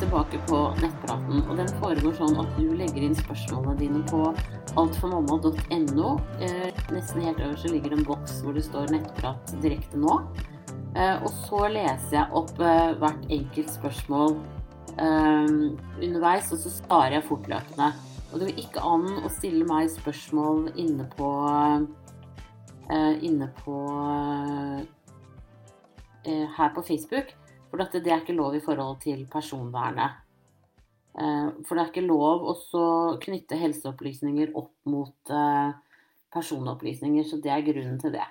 tilbake på nettpraten. Og den foregår sånn at du legger inn spørsmålene dine på altformamma.no. Eh, nesten helt øverst ligger det en boks hvor det står 'nettprat direkte nå'. Eh, og så leser jeg opp eh, hvert enkelt spørsmål underveis, og så svarer jeg fortløpende. Og det vil ikke an å stille meg spørsmål inne på Inne på her på Facebook. For dette, det er ikke lov i forhold til personvernet. Eh, for det er ikke lov å knytte helseopplysninger opp mot eh, personopplysninger, så det er grunnen til det.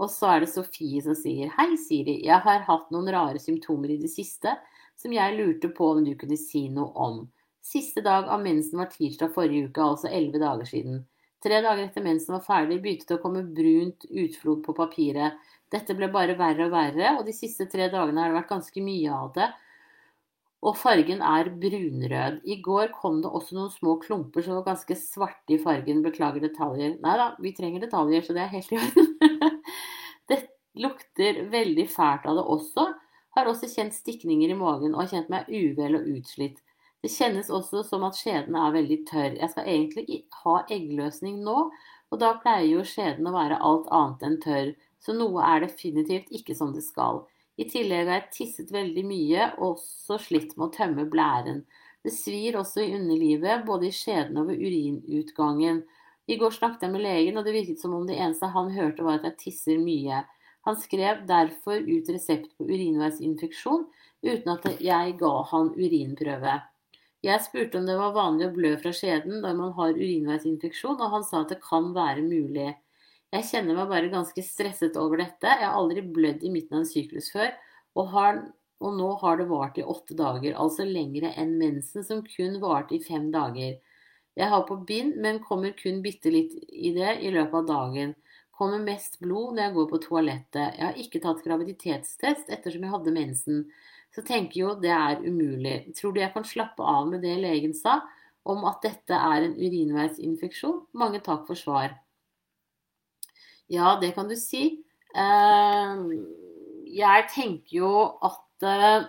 Og så er det Sofie som sier Hei, Siri. Jeg har hatt noen rare symptomer i det siste som jeg lurte på om du kunne si noe om. Siste dag av mensen var tirsdag forrige uke, altså elleve dager siden. Tre dager etter mensen var ferdig, begynte det å komme brunt utflod på papiret. Dette ble bare verre og verre, og de siste tre dagene har det vært ganske mye av det. Og fargen er brunrød. I går kom det også noen små klumper som var ganske svarte i fargen. Beklager detaljer. Nei da, vi trenger detaljer, så det er helt i orden. det lukter veldig fælt av det også. Har også kjent stikninger i magen og har kjent meg uvel og utslitt. Det kjennes også som at skjeden er veldig tørr. Jeg skal egentlig ha eggløsning nå, og da pleier jo skjeden å være alt annet enn tørr så noe er definitivt ikke som det skal. I tillegg har jeg tisset veldig mye og også slitt med å tømme blæren. Det svir også i underlivet, både i skjeden og ved urinutgangen. I går snakket jeg med legen, og det virket som om det eneste han hørte, var at jeg tisser mye. Han skrev derfor ut resept på urinveisinfeksjon, uten at jeg ga han urinprøve. Jeg spurte om det var vanlig å blø fra skjeden når man har urinveisinfeksjon, og han sa at det kan være mulig. Jeg kjenner meg bare ganske stresset over dette. Jeg har aldri blødd i midten av en syklus før, og, har, og nå har det vart i åtte dager, altså lengre enn mensen, som kun varte i fem dager. Jeg har på bind, men kommer kun bitte litt i det i løpet av dagen. Kommer mest blod når jeg går på toalettet. Jeg har ikke tatt graviditetstest ettersom jeg hadde mensen. Så tenker jo det er umulig. Tror du jeg kan slappe av med det legen sa, om at dette er en urinveisinfeksjon? Mange takk for svar. Ja, det kan du si. Ehm, jeg tenker jo at eh,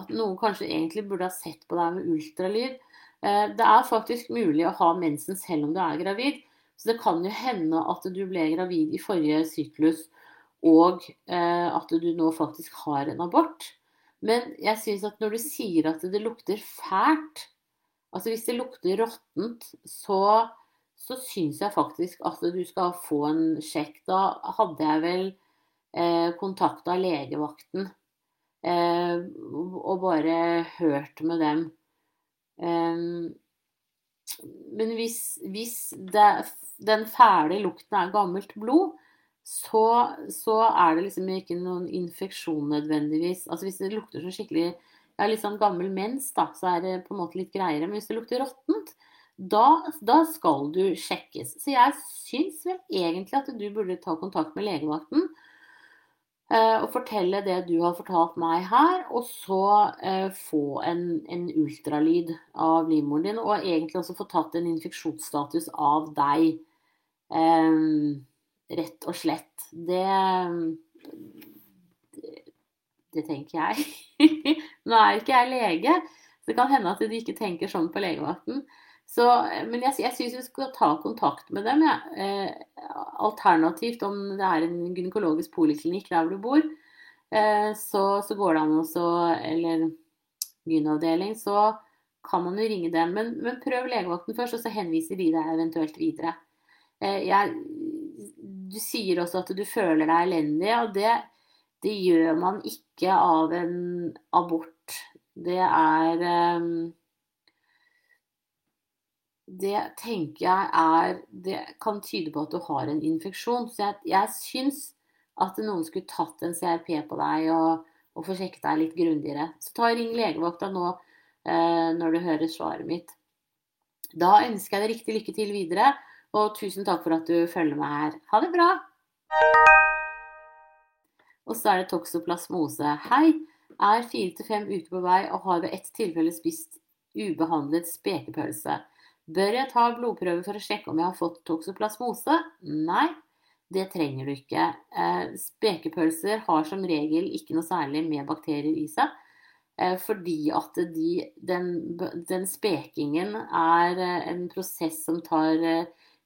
At noen kanskje egentlig burde ha sett på deg med ultralyd. Eh, det er faktisk mulig å ha mensen selv om du er gravid. Så det kan jo hende at du ble gravid i forrige syklus, og eh, at du nå faktisk har en abort. Men jeg syns at når du sier at det lukter fælt Altså hvis det lukter råttent, så så syns jeg faktisk at du skal få en sjekk. Da hadde jeg vel eh, kontakta legevakten eh, og bare hørt med dem. Eh, men hvis, hvis det, den fæle lukten er gammelt blod, så, så, er det liksom ikke noen infeksjon nødvendigvis. Altså Hvis det lukter så skikkelig ja, litt sånn gammel mens, da, så er det på en måte litt greiere. Men hvis det lukter råttent, da, da, skal du sjekkes. Så jeg syns vel egentlig at du burde ta kontakt med legevakten eh, og fortelle det du har fortalt meg her, og så eh, få en, en, ultralyd av livmoren din, og egentlig også få tatt en infeksjonsstatus av deg. Eh, rett og slett. Det, det, det tenker jeg. Nå er ikke jeg lege, så det kan hende at de ikke tenker sånn på legevakten. Så, men jeg, jeg syns vi skal ta kontakt med dem. Ja. Eh, alternativt om det er en gynekologisk poliklinikk der hvor du bor, eh, så, så, går det an også Eller gynavdeling, så kan man jo ringe dem. Men, men, prøv legevakten først, og så henviser de deg eventuelt videre. Eh, jeg, du sier også at du føler deg elendig, og det, det gjør man ikke av en abort. Det er eh, det tenker jeg er Det kan tyde på at du har en infeksjon. Så jeg, jeg syns at noen skulle tatt en CRP på deg og, og få sjekket deg litt grundigere. Så ta og ring legevakta nå eh, når du hører svaret mitt. Da ønsker jeg deg riktig lykke til videre, og tusen takk for at du følger meg her. Ha det bra! Og så er det toksoplasmose. Hei! Er fire til fem uker på vei og har ved ett tilfelle spist ubehandlet spekepølse. Bør jeg ta blodprøve for å sjekke om jeg har fått toksoplasmose? Nei. Det trenger du ikke. Eh, spekepølser har som regel ikke noe særlig med bakterier i seg. Eh, fordi at de, den, den, spekingen er eh, en prosess som tar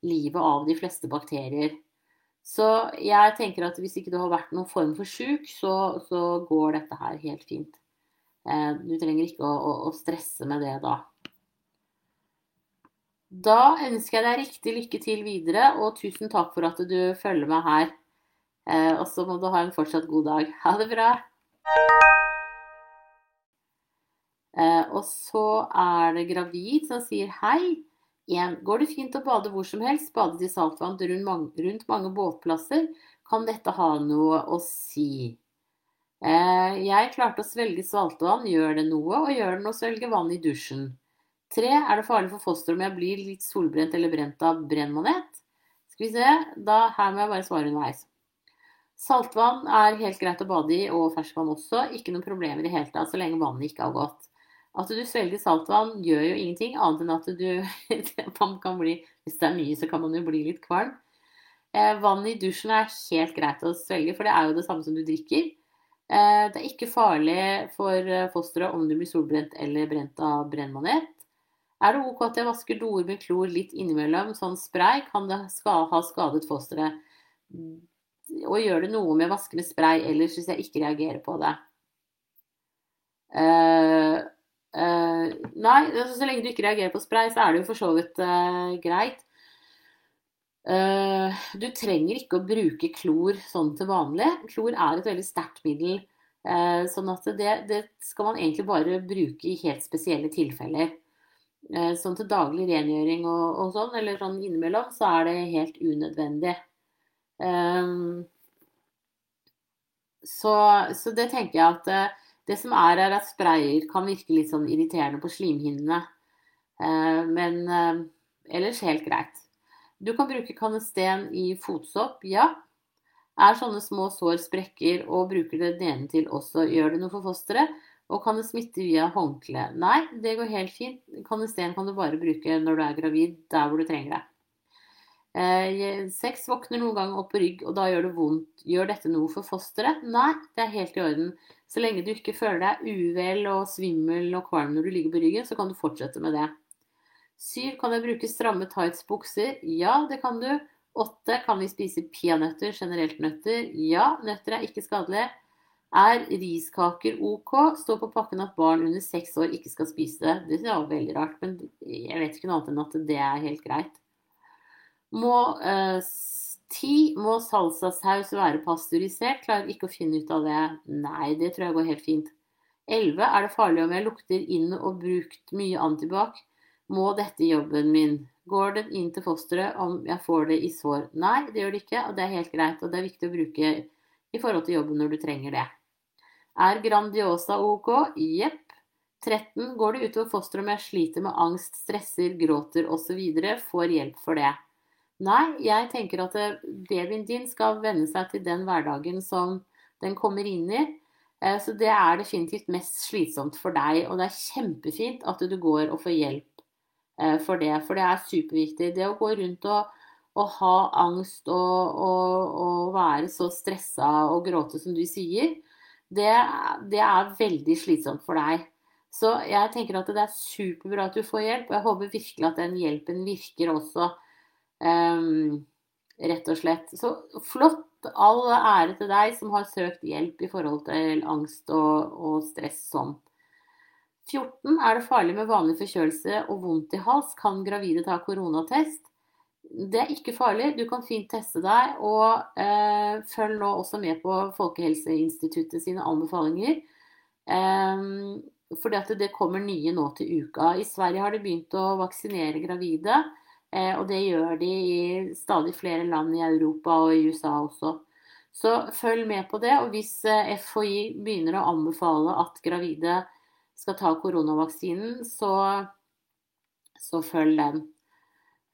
livet av de fleste bakterier. Så jeg tenker at hvis ikke du har vært noen form for sjuk, så, så, går dette her helt fint. Du trenger ikke å, å, å stresse med det da. Da ønsker jeg deg riktig lykke til videre, og tusen takk for at du følger meg her. Eh, og så må du ha en fortsatt god dag. Ha det bra. Eh, og så er det gravid som sier hei. En, går det fint å bade hvor som helst? Badet i saltvann rundt mange, rundt mange båtplasser? Kan dette ha noe å si? Eh, jeg klarte å svelge saltvann. Gjør det noe? Og gjør det noe å svelge vann i dusjen? 3. er det farlig for fosteret om jeg blir litt solbrent eller brent av brennmanet? Skal vi se, da her må jeg bare svare underveis. Saltvann er helt greit å bade i, og ferskvann også. Ikke noen problemer i det hele tatt så lenge vannet ikke har gått. At du svelger saltvann gjør jo ingenting, annet enn at du kan bli, Hvis det er mye, så kan man jo bli litt kvalm. Eh, vann i dusjen er helt greit å svelge, for det er jo det samme som du drikker. Eh, det er ikke farlig for eh, fosteret om du blir solbrent eller brent av brennmanet. Er det ok at jeg vasker doer med klor litt innimellom, sånn spray? Kan det ha skadet fosteret? Og gjør det noe med å vaske med spray ellers hvis jeg ikke reagerer på det? Uh, nei, altså, så lenge du ikke reagerer på spray, så er det jo for så vidt uh, greit. du trenger ikke å bruke klor sånn til vanlig. Klor er et veldig sterkt middel. sånn at det, det skal man egentlig bare bruke i helt spesielle tilfeller. Uh, sånn til daglig rengjøring og, og, sånn, eller sånn innimellom, så er det helt unødvendig. Um, så, så, det tenker jeg at uh, det som er, er at sprayer kan virke litt sånn irriterende på slimhinnene. Uh, men uh, ellers helt greit. Du kan bruke kanesten i fotsopp, ja. Er sånne små sår sprekker og bruker det nedentil også, gjør det noe for fosteret? Og kan det smitte via håndkle? Nei, det går helt fint. Kanesten kan du bare bruke når du er gravid, der hvor du trenger det. Eh, sex våkner noen ganger opp på rygg, og da gjør det vondt. Gjør dette noe for fosteret? Nei, det er helt i orden. Så lenge du ikke føler deg uvel og svimmel og kvalm når du ligger på ryggen, så kan du fortsette med det. Syv, kan jeg bruke stramme tights bukser? Ja, det kan du. Åtte, kan vi spise peanøtter, generelt nøtter? Ja, nøtter er ikke skadelige. Er riskaker ok? Står på pakken at barn under seks år ikke skal spise det. Det var veldig rart, men jeg vet ikke noe annet enn at det er helt greit. Må, eh, ti, må salsasaus være pasteurisert? Klarer ikke å finne ut av det. Nei, det tror jeg går helt fint. 11. Er det farlig om jeg lukter inn og brukt mye antibac? Må dette jobben min? Går den inn til fosteret om jeg får det i sår? Nei, det gjør det ikke, og det er helt greit. Og det er viktig å bruke i forhold til jobben når du trenger det. Er Grandiosa ok? Jepp. 13. Går det utover fosteret om jeg sliter med angst, stresser, gråter osv.? Får hjelp for det. Nei, jeg tenker at eh, babyen din skal venne seg til den hverdagen som den kommer inn i. Eh, så det er definitivt mest slitsomt for deg. Og det er kjempefint at du går og får hjelp eh, for det. For det er superviktig. Det å gå rundt og, og ha angst og, og, og være så stressa og gråte som du sier, det, det, er veldig slitsomt for deg. Så jeg tenker at det er superbra at du får hjelp, og jeg håper virkelig at den hjelpen virker også. Um, rett og slett. Så flott. All ære til deg som har søkt hjelp i forhold til angst og, og stress sånn. 14. Er det farlig med vanlig forkjølelse og vondt i hals? Kan gravide ta koronatest? Det er ikke farlig. Du kan fint teste deg. Og eh, følg nå også med på Folkehelseinstituttet sine anbefalinger. Eh, fordi det kommer nye nå til uka. I Sverige har de begynt å vaksinere gravide. Eh, og det gjør de i stadig flere land i Europa og i USA også. Så følg med på det. Og hvis eh, FHI begynner å anbefale at gravide skal ta koronavaksinen, så, så følg den.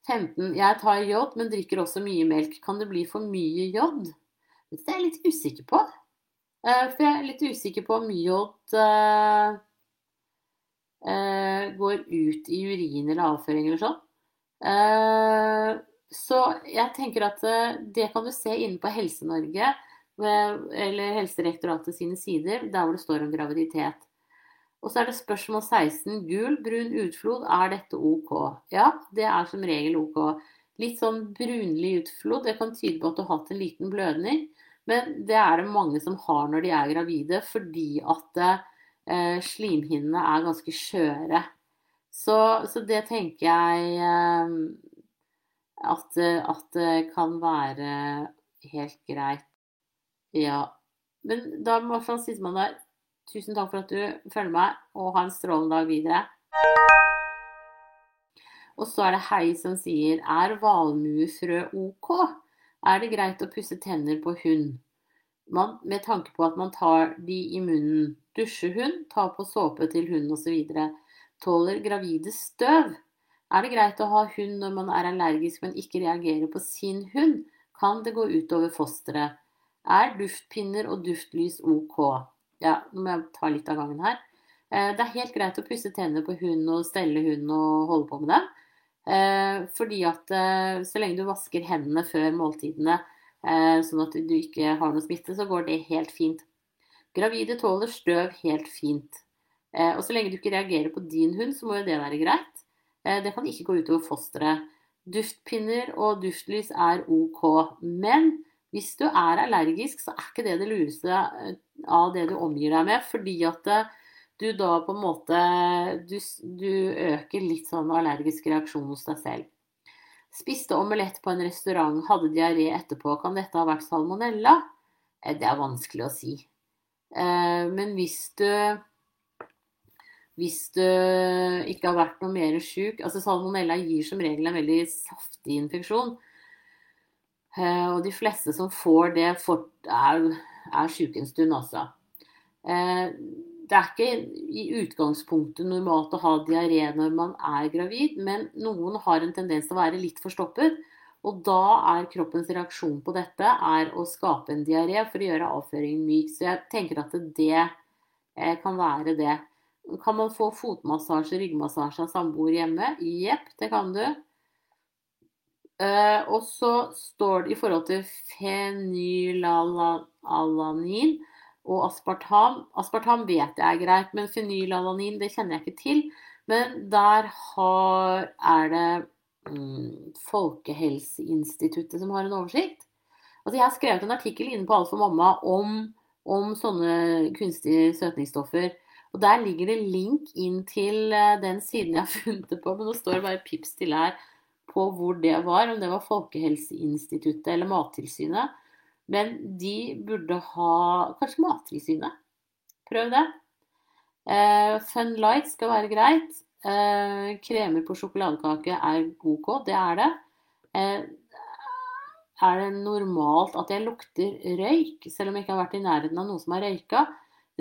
15. Jeg tar jod, men drikker også mye melk. Kan det bli for mye jod? Det er jeg litt usikker på. Eh, for jeg er litt usikker på om jod går ut i urin eller avføring eller sånn. Uh, Så jeg tenker at eh, det kan du se inne på Helse-Norge, eller Helsedirektoratet sine sider, der hvor det står om graviditet. Og så er det spørsmål 16. Gul, brun utflod, er dette OK? Ja, det er som regel OK. Litt sånn brunlig utflod, det kan tyde på at du har hatt en liten blødning. Men det er det mange som har når de er gravide, fordi at eh, slimhinnene er ganske skjøre. Så, så, det tenker jeg eh, at, at, det kan være helt greit. Ja. Men da må man si man der. Tusen takk for at du følger meg, og ha en strålende dag videre. Og så er det Hei som sier Er valmuefrø ok? Er det greit å pusse tenner på hund? Man, med tanke på at man tar de i munnen. Dusjer hund, tar på såpe til hund osv. Tåler gravide støv? Er det greit å ha hund når man er allergisk, men ikke reagerer på sin hund? Kan det gå utover fosteret? Er duftpinner og duftlys ok? Ja, nå må jeg ta litt av gangen her. Eh, det er helt greit å pusse tennene på hund og stelle hund og holde på med det. Eh, fordi at eh, så lenge du vasker hendene før måltidene, sånn at du ikke har noe smitte, så går det helt fint. Gravide tåler støv helt fint. Og så lenge du ikke reagerer på din hund, så må jo det være greit. Det kan ikke gå utover fosteret. Duftpinner og duftlys er ok. Men hvis du er allergisk, så er ikke det det lureste eh, av det du omgir deg med. Fordi at eh, du da på en måte Du, du øker litt sånn allergisk reaksjon hos deg selv. Spiste omelett på en restaurant, hadde diaré etterpå. Kan dette ha vært salmonella? Eh, det er vanskelig å si. Men hvis du hvis du ikke har vært noe mer sjuk altså Salmonella gir som regel en veldig saftig infeksjon. Eh, og de fleste som får det, er, er sjuke en stund, altså. Eh, det er ikke i utgangspunktet normalt å ha diaré når man er gravid, men noen har en tendens til å være litt forstoppet. Og da er kroppens reaksjon på dette er å skape en diaré for å gjøre avføringen myk. Så jeg tenker at det eh, kan være det. Kan man få fotmassasje, ryggmassasje av samboer hjemme? Jepp, det kan du. Uh, og så står det i forhold til fenylalanin og aspartam Aspartam vet jeg er greit, men fenylalanin det kjenner jeg ikke til. Men der har, er det um, Folkehelseinstituttet som har en oversikt. Altså jeg har skrevet en artikkel inne på Alt for mamma om, om sånne kunstige søtningsstoffer. Og Der ligger det link inn til uh, den siden jeg har funnet det på, men nå står det bare pips til her på hvor det var, om det var Folkehelseinstituttet eller Mattilsynet. Men de burde ha Kanskje Mattilsynet? Prøv det. Uh, Fun Light skal være greit. Uh, kremer på sjokoladekake er OK, det er det. Uh, er det normalt at jeg lukter røyk, selv om jeg ikke har vært i nærheten av noen som har røyka?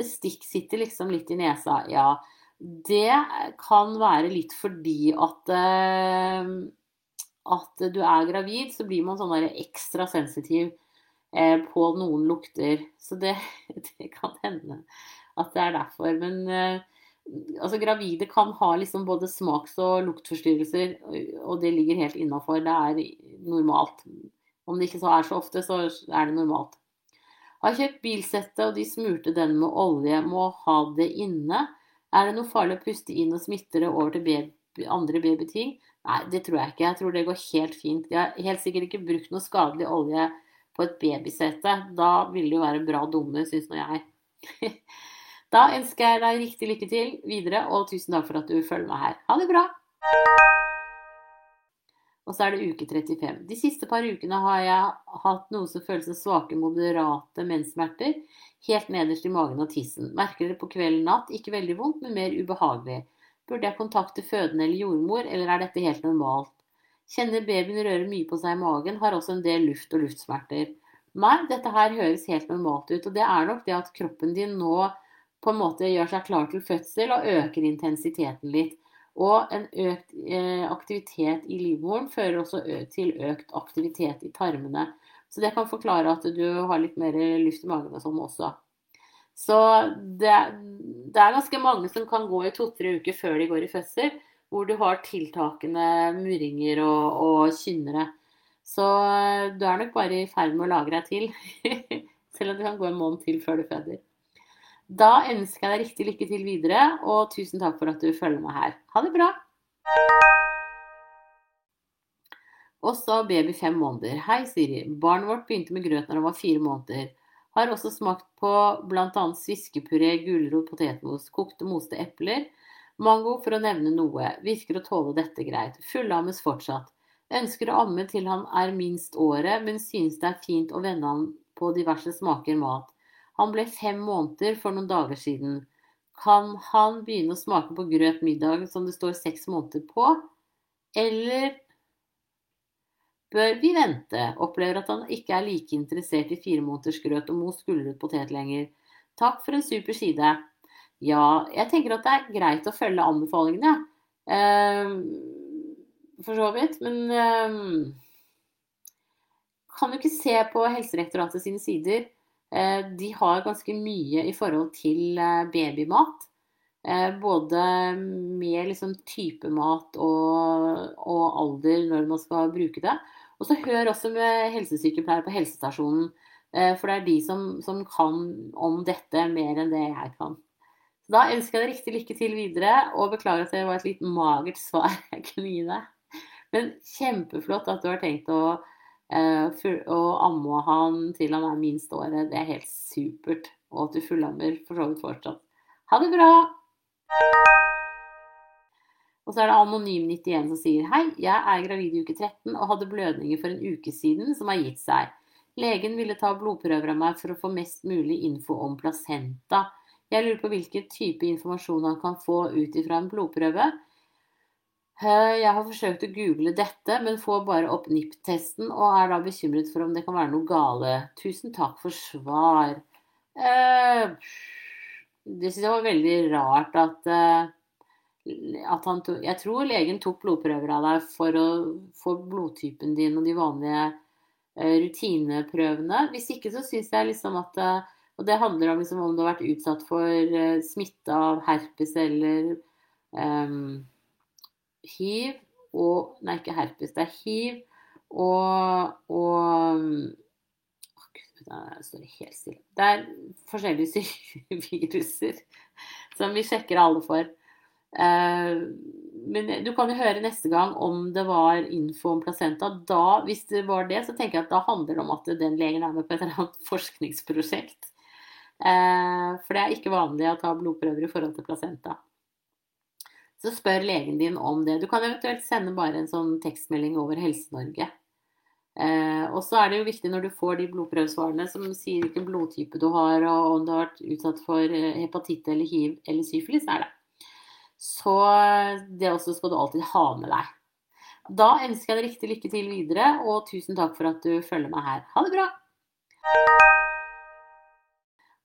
Det stikk sitter liksom litt i nesa. Ja, det kan være litt fordi at eh, at du er gravid, så blir man sånn ekstra sensitiv eh, på noen lukter. Så det, det, kan hende at det er derfor. Men eh, altså, gravide kan ha liksom både smaks- og luktforstyrrelser, og det ligger helt innafor. Det er normalt. Om det ikke så er så ofte, så er det normalt. Har kjøpt bilsettet, og de smurte den med olje. Må ha det inne. Er det noe farlig å puste inn og smitte det over til baby, andre babyting? Nei, det tror jeg ikke. Jeg tror det går helt fint. De har helt sikkert ikke brukt noe skadelig olje på et babysete. Da ville det jo være bra dumme, syns nå jeg. da ønsker jeg deg riktig lykke til videre, og tusen takk for at du følger meg her. Ha det bra! Og så er det uke 35. De siste par ukene har jeg hatt noe som føles som svake, moderate menssmerter helt nederst i magen og tissen. Merker det på kvelden natt. Ikke veldig vondt, men mer ubehagelig. Burde jeg kontakte fødende eller jordmor, eller er dette helt normalt? Kjenner babyen røre mye på seg i magen, har også en del luft og luftsmerter. Nei, dette her høres helt normalt ut, og det er nok det at kroppen din nå på en måte gjør seg klar til fødsel og øker intensiteten litt. Og en økt eh, aktivitet i livmoren fører også til økt aktivitet i tarmene. Så det kan forklare at du har litt mer luft i magen og sånn også. Så det, det, er ganske mange som kan gå i to-tre uker før de går i fødsel, hvor du har tiltakende murringer og, og kynnere. Så eh, du er nok bare i ferd med å lage deg til. Selv om det kan gå en måned til før du føder. Da ønsker jeg deg riktig lykke til videre, og tusen takk for at du følger meg her. Ha det bra! Og så baby fem måneder. Hei, Siri. Barnet vårt begynte med grøt når han var fire måneder. Har også smakt på bl.a. sviskepuré, gulrot, potetmos, kokte moste epler, mango for å nevne noe. Virker å tåle dette greit. Fullammes fortsatt. Ønsker å amme til han er minst året, men synes det er fint å vende han på diverse smaker mat. Han ble fem måneder for noen dager siden. Kan han begynne å smake på grøt middag som det står seks måneder på? Eller bør vi vente? Opplever at han ikke er like interessert i fire måneders grøt og mos gulrot potet lenger. Takk for en super side. Ja, jeg tenker at det er greit å følge anbefalingene, ja. Uh, for så vidt. Men um, kan du ikke se på Helsedirektoratet sine sider? Uh, de har ganske mye i forhold til uh, babymat. Uh, både med liksom type mat og, og, alder når man skal bruke det. Og så hør også med helsesykepleiere på helsestasjonen. For det er de som, som kan om dette mer enn det jeg kan. Så da ønsker jeg deg riktig lykke til videre, og beklager at det var et litt magert svar jeg kunne gi deg. Men kjempeflott at du har tenkt å, uh, å amme han til han er minst året. Det er helt supert. Og at du fullammer for så vidt fortsatt. Ha det bra! Og så er det Anonym91 som sier Hei, jeg er gravid i uke 13 og hadde blødninger for en uke siden som har gitt seg. Legen ville ta blodprøver av meg for å få mest mulig info om placenta. Jeg lurer på hvilken type informasjon han kan få ut ifra en blodprøve. Eh, jeg har forsøkt å google dette, men får bare opp NIPT-testen og er da bekymret for om det kan være noe gale. Tusen takk for svar. Eh, det synes jeg var veldig rart at, eh, at han tok Jeg tror legen tok blodprøver av deg for å få blodtypen din og de vanlige rutineprøvene. Hvis ikke så syns jeg liksom at Og det handler om liksom om du har vært utsatt for smitte av herpes eller um, hiv og Nei, ikke herpes. Det er hiv og, og å, Gud, det står helt stille. Det er forskjellige viruser som vi sjekker alle for. Uh, men du kan jo høre neste gang om det var info om placenta. Da, hvis det var det, så tenker jeg at da handler det om at den legen er med på et eller annet forskningsprosjekt. Uh, for det er ikke vanlig å ta blodprøver i forhold til placenta så spør legen din om det. Du kan eventuelt sende bare en sånn tekstmelding over Helse-Norge. Eh, og så er det jo viktig når du får de blodprøvesvarene som sier hvilken blodtype du har, og om du har vært utsatt for eh, hepatitt eller hiv eller syfilis, er det. Så det også skal du alltid ha med deg. Da ønsker jeg deg riktig lykke til videre, og tusen takk for at du følger meg her. Ha det bra!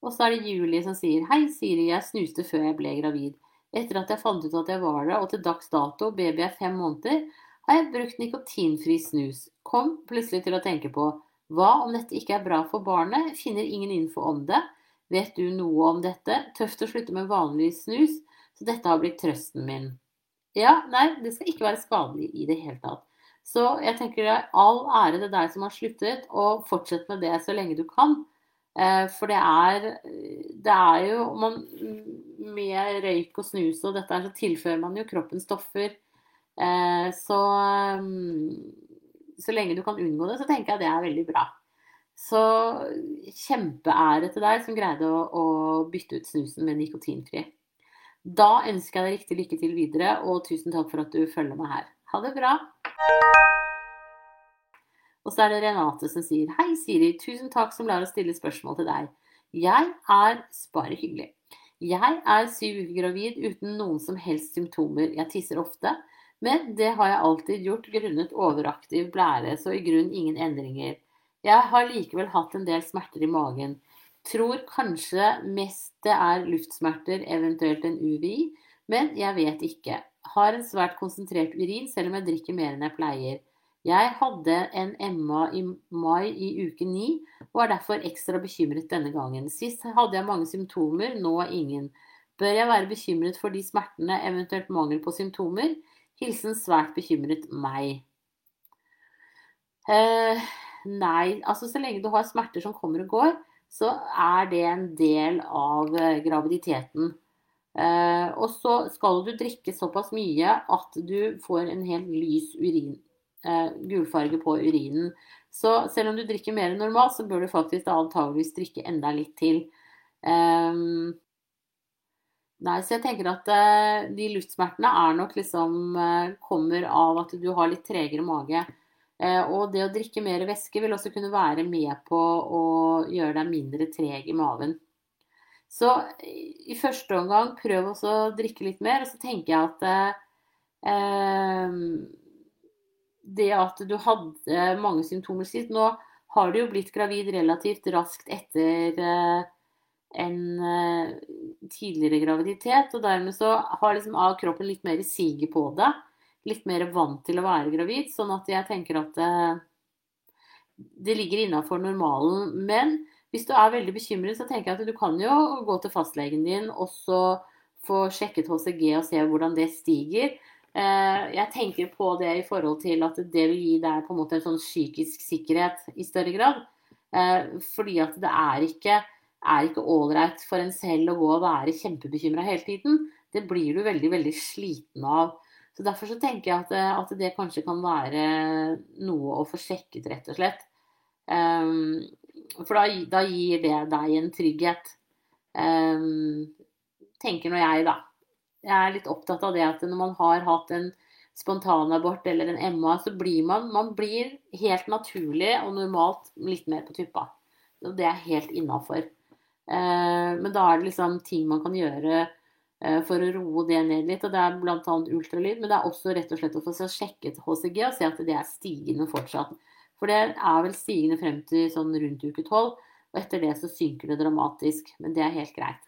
Og så er det Julie som sier Hei, Siri, jeg snuste før jeg ble gravid. Etter at jeg fant ut at jeg var det, og til dags dato, baby er fem måneder, har jeg brukt nikotinfri snus. Kom plutselig til å tenke på hva om dette ikke er bra for barnet, finner ingen info om det. Vet du noe om dette? Tøft å slutte med vanlig snus, så dette har blitt trøsten min. Ja, nei, det skal ikke være skadelig i det hele tatt. Så jeg tenker det all ære til deg som har sluttet, og fortsett med det så lenge du kan. Eh, for det er, det er jo man, Med røyk og snus og dette så tilfører man jo kroppen stoffer. Eh, så så lenge du kan unngå det, så tenker jeg det er veldig bra. Så kjempeære til deg som greide å, å bytte ut snusen med nikotinfri. Da ønsker jeg deg riktig lykke til videre, og tusen takk for at du følger meg her. Ha det bra! Og så er det Renate som sier Hei, Siri. Tusen takk som lar oss stille spørsmål til deg. Jeg er Bare hyggelig. Jeg er syv uker gravid uten noen som helst symptomer. Jeg tisser ofte. Men det har jeg alltid gjort grunnet overaktiv blære, så i grunn ingen endringer. Jeg har likevel hatt en del smerter i magen. Tror kanskje mest det er luftsmerter, eventuelt en UVI, men jeg vet ikke. Har en svært konsentrert urin selv om jeg drikker mer enn jeg pleier. Jeg hadde en MA i mai i uke 9 og er derfor ekstra bekymret denne gangen. Sist hadde jeg mange symptomer, nå ingen. Bør jeg være bekymret for de smertene, eventuelt mangel på symptomer? Hilsen svært bekymret meg. Eh, nei, altså så lenge du har smerter som kommer og går, så er det en del av eh, graviditeten. Eh, og så skal du drikke såpass mye at du får en helt lys urin, eh, gulfarge på urinen. Så selv om du drikker mer enn normalt, så bør du faktisk antageligvis drikke enda litt til. Um, nei, så jeg tenker at uh, de luftsmertene er nok liksom uh, kommer av at du har litt tregere mage. Uh, og det å drikke mer væske vil også kunne være med på å gjøre deg mindre treg i maven. Så i første omgang prøv også å drikke litt mer, og så tenker jeg at det at du hadde mange symptomer sist Nå har du jo blitt gravid relativt raskt etter en tidligere graviditet, og dermed så har liksom av kroppen litt mer siget på det. Litt mer vant til å være gravid, sånn at jeg tenker at det, det ligger innafor normalen. Men hvis du er veldig bekymret, så tenker jeg at du kan jo gå til fastlegen din og så få sjekket HCG og se hvordan det stiger. Eh, jeg tenker på det i forhold til at det vil gi deg på en måte en sånn psykisk sikkerhet i større grad. Eh, fordi at det er ikke er ikke ålreit for en selv å gå og være kjempebekymra hele tiden. Det blir du veldig, veldig sliten av. Så Derfor så tenker jeg at, at, det kanskje kan være noe å få sjekket, rett og slett. Um, for da, da, gir det deg en trygghet. Um, tenker nå jeg, da jeg er litt opptatt av det at når man har hatt en spontanabort eller en MA, så blir man, man blir helt naturlig og normalt litt mer på tuppa. Og det er helt innafor. Eh, men da er det liksom ting man kan gjøre eh, for å roe det ned litt. Og det er bl.a. ultralyd, men det er også rett og slett å få sjekket HCG og se at det er stigende fortsatt. For det er vel stigende frem til sånn rundt uke tolv, og etter det så synker det dramatisk. Men det er helt greit.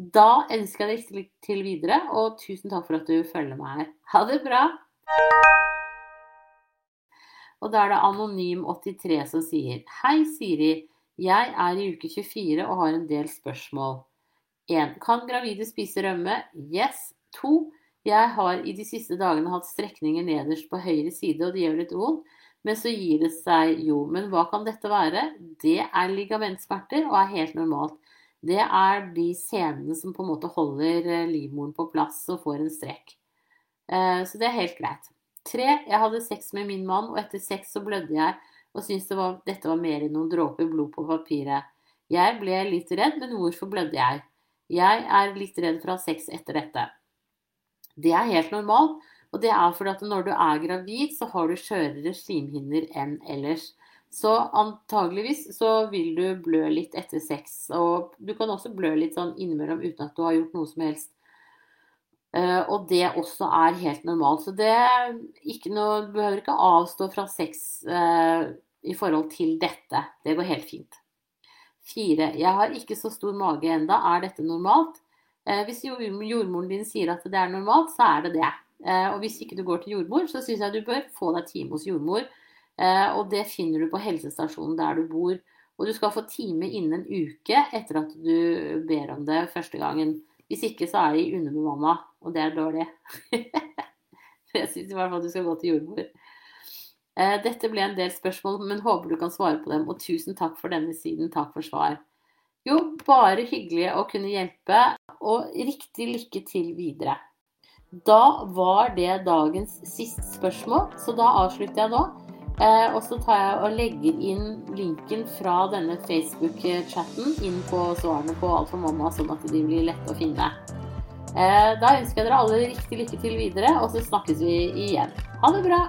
Da ønsker jeg deg lykke til videre, og tusen takk for at du følger meg her. Ha det bra! Og da er det Anonym83 som sier Hei, Siri. Jeg er i uke 24 og har en del spørsmål. 1. Kan gravide spise rømme? Yes. 2. Jeg har i de siste dagene hatt strekninger nederst på høyre side, og det gjør litt vondt. Men så gir det seg jo. Men hva kan dette være? Det er ligamentsmerter og er helt normalt det er de scenene som på en måte holder eh, livmoren på plass og får en strekk. Eh, så det er helt greit. Tre, jeg hadde sex med min mann, og etter sex så blødde jeg og syntes det dette var mer enn noen dråper blod på papiret. Jeg ble litt redd, men hvorfor blødde jeg? Jeg er litt redd for å ha sex etter dette. Det er helt normalt, og det er fordi at når du er gravid, så har du skjørere slimhinner enn ellers. Så antageligvis så vil du blø litt etter sex. Og du kan også blø litt sånn innimellom uten at du har gjort noe som helst. Uh, og det også er helt normalt. Så det ikke noe, du behøver ikke avstå fra sex uh, i forhold til dette. Det går helt fint. Fire. Jeg har ikke så stor mage enda. Er dette normalt? Uh, hvis jordmoren din sier at det er normalt, så er det det. og hvis ikke du går til jordmor, så syns jeg du bør få deg time hos jordmor Eh, og det finner du på helsestasjonen der du bor. Og du skal få time innen en uke etter at du ber om det første gangen. Hvis ikke så er de underbemanna, og det er dårlig. jeg syns i hvert fall du skal gå til jordmor. Eh, dette ble en del spørsmål, men håper du kan svare på dem. Og tusen takk for denne siden. Takk for svar. Jo, bare hyggelig å kunne hjelpe, og riktig lykke til videre. Da var det dagens siste spørsmål, så da avslutter jeg nå. Eh, og så tar jeg og legger inn linken fra denne Facebook-chatten inn på svarene på Alt for mamma, sånn at de blir lette å finne. Eh, da ønsker jeg dere alle riktig lykke til videre, og så snakkes vi igjen. Ha det bra!